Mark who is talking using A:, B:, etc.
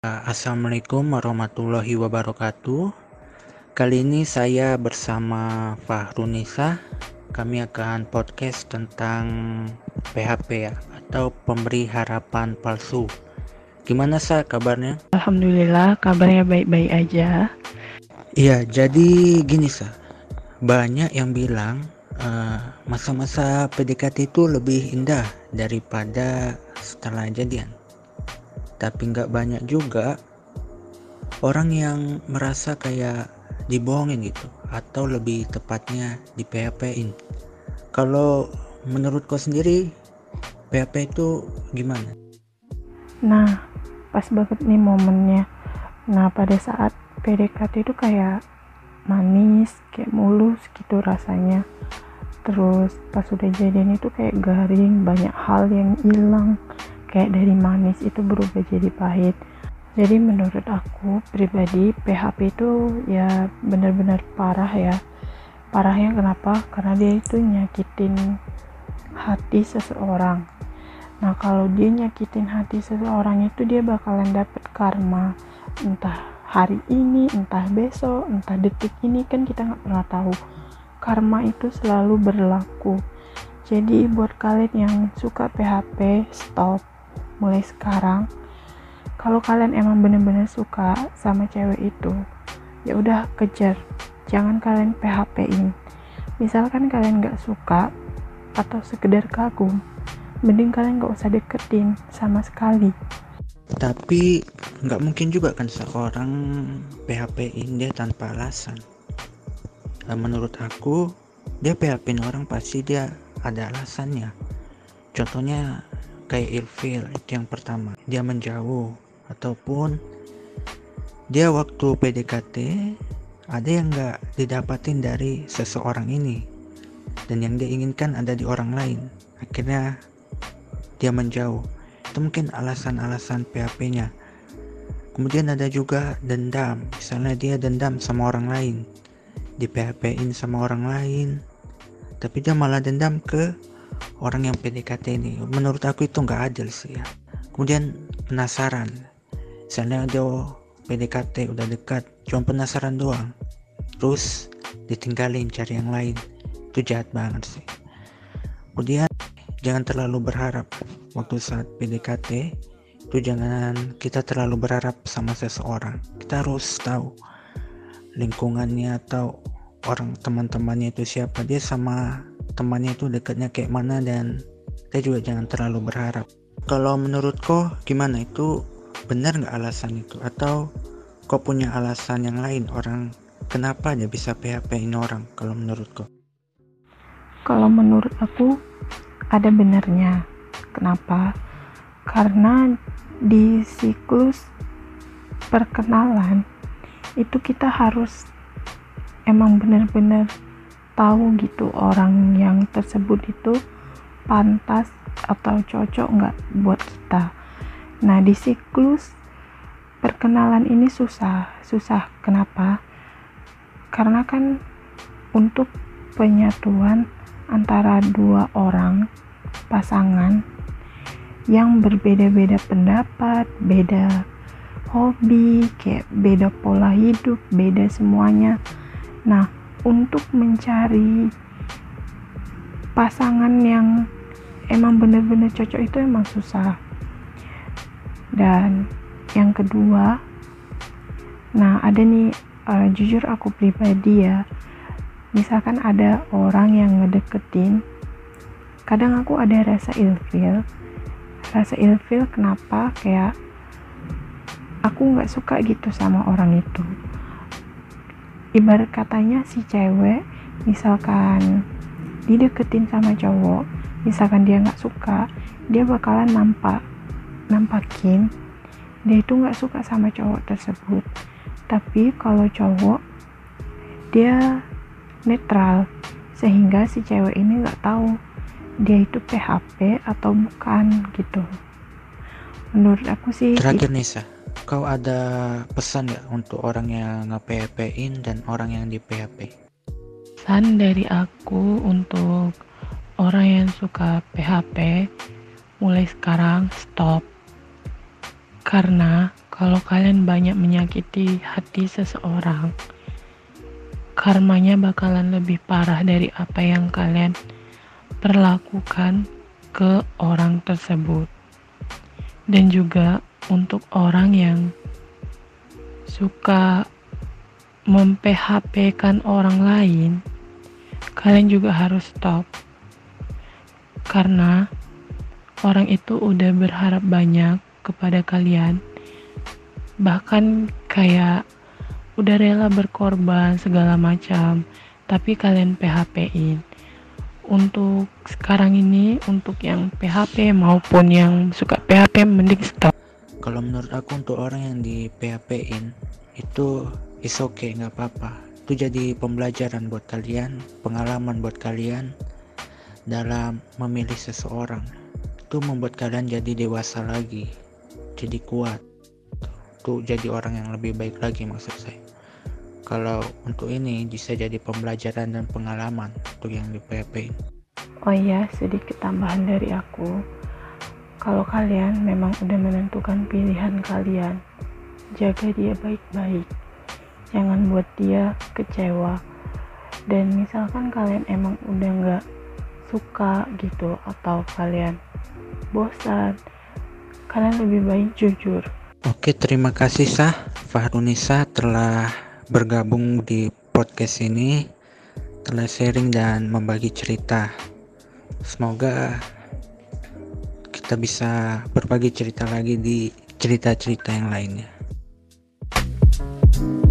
A: Assalamualaikum warahmatullahi wabarakatuh. Kali ini saya bersama Fahrunisa. Kami akan podcast tentang PHP ya atau pemberi harapan palsu. Gimana sa kabarnya?
B: Alhamdulillah kabarnya baik-baik aja.
A: Iya, jadi gini sa. Banyak yang bilang eh, masa-masa uh, PDKT itu lebih indah daripada setelah jadian. Tapi nggak banyak juga orang yang merasa kayak dibohongin gitu atau lebih tepatnya di PHP-in. Kalau menurut kau sendiri PHP itu gimana?
B: Nah, pas banget nih momennya. Nah, pada saat PDKT itu kayak manis, kayak mulus gitu rasanya. Terus pas udah jadian itu kayak garing, banyak hal yang hilang. Kayak dari manis itu berubah jadi pahit. Jadi menurut aku pribadi PHP itu ya benar-benar parah ya. Parahnya kenapa? Karena dia itu nyakitin hati seseorang. Nah kalau dia nyakitin hati seseorang itu dia bakalan dapet karma. Entah hari ini entah besok entah detik ini kan kita nggak pernah tahu. Karma itu selalu berlaku. Jadi buat kalian yang suka PHP stop mulai sekarang kalau kalian emang bener-bener suka sama cewek itu ya udah kejar. Jangan kalian PHP-in misalkan kalian gak suka atau sekedar kagum mending kalian gak usah deketin sama sekali.
A: Tapi nggak mungkin juga kan seorang PHP-in dia tanpa alasan. Nah, menurut aku dia php orang pasti dia ada alasannya. Contohnya kayak ilfil itu yang pertama. Dia menjauh ataupun dia waktu PDKT ada yang nggak didapatin dari seseorang ini. Dan yang dia inginkan ada di orang lain. Akhirnya dia menjauh. Itu mungkin alasan-alasan PHP-nya kemudian ada juga dendam. Misalnya dia dendam sama orang lain. Di PHP-in sama orang lain. Tapi dia malah dendam ke orang yang PDKT ini menurut aku itu nggak adil sih ya. Kemudian penasaran. Misalnya dia PDKT udah dekat cuma penasaran doang. Terus ditinggalin cari yang lain. Itu jahat banget sih. Kemudian jangan terlalu berharap waktu saat PDKT itu jangan kita terlalu berharap sama seseorang. Kita harus tahu lingkungannya atau orang teman-temannya itu siapa. Dia sama temannya itu dekatnya kayak mana dan kita juga jangan terlalu berharap. Kalau menurut kau gimana itu? Benar nggak alasan itu? Atau kau punya alasan yang lain? Orang kenapa dia bisa PHP ini orang kalau menurut kau
B: kalau menurut aku ada benarnya. Kenapa? Karena di siklus perkenalan itu kita harus emang benar-benar tahu gitu orang yang tersebut itu pantas atau cocok nggak buat kita Nah, di siklus perkenalan ini susah. Susah kenapa? Karena kan untuk penyatuan antara dua orang pasangan yang berbeda-beda pendapat, beda hobi, kayak beda pola hidup, beda semuanya. Nah, untuk mencari pasangan yang emang benar-benar cocok itu emang susah. Dan yang kedua nah ada nih uh, jujur aku pribadi ya misalkan ada orang yang ngedeketin kadang aku ada rasa ilfil rasa ilfil kenapa? Kayak aku nggak suka gitu sama orang itu ibarat katanya si cewek misalkan dideketin sama cowok misalkan dia nggak suka dia bakalan nampak nampakin dia itu nggak suka sama cowok tersebut. Tapi kalau cowok dia netral sehingga si cewek ini nggak tahu dia itu PHP atau bukan gitu. Menurut aku sih
A: terakhir Nisa kau ada pesan nggak untuk orang yang nge-PHP-in dan orang yang di PHP
B: pesan dari aku untuk orang yang suka PHP mulai sekarang stop karena kalau kalian banyak menyakiti hati seseorang, karmanya bakalan lebih parah dari apa yang kalian perlakukan ke orang tersebut. Dan juga untuk orang yang suka memphp-kan orang lain, kalian juga harus stop. Karena orang itu udah berharap banyak kepada kalian. Bahkan kayak udah rela berkorban segala macam, tapi kalian PHP-in. Untuk sekarang ini, untuk yang PHP maupun yang suka PHP mending stop.
A: Kalau menurut aku untuk orang yang di PHP-in itu is okay nggak apa-apa. Itu jadi pembelajaran buat kalian, pengalaman buat kalian dalam memilih seseorang. Itu membuat kalian jadi dewasa lagi, jadi kuat. Itu jadi orang yang lebih baik lagi maksud saya kalau untuk ini bisa jadi pembelajaran dan pengalaman untuk yang di PHP.
B: Oh iya, sedikit tambahan dari aku. Kalau kalian memang udah menentukan pilihan kalian, jaga dia baik-baik. Jangan buat dia kecewa. Dan misalkan kalian emang udah nggak suka gitu atau kalian bosan, kalian lebih baik jujur.
A: Oke, terima kasih Sah Fahrunisa telah bergabung di podcast ini telah sharing dan membagi cerita. Semoga kita bisa berbagi cerita lagi di cerita-cerita yang lainnya. thank you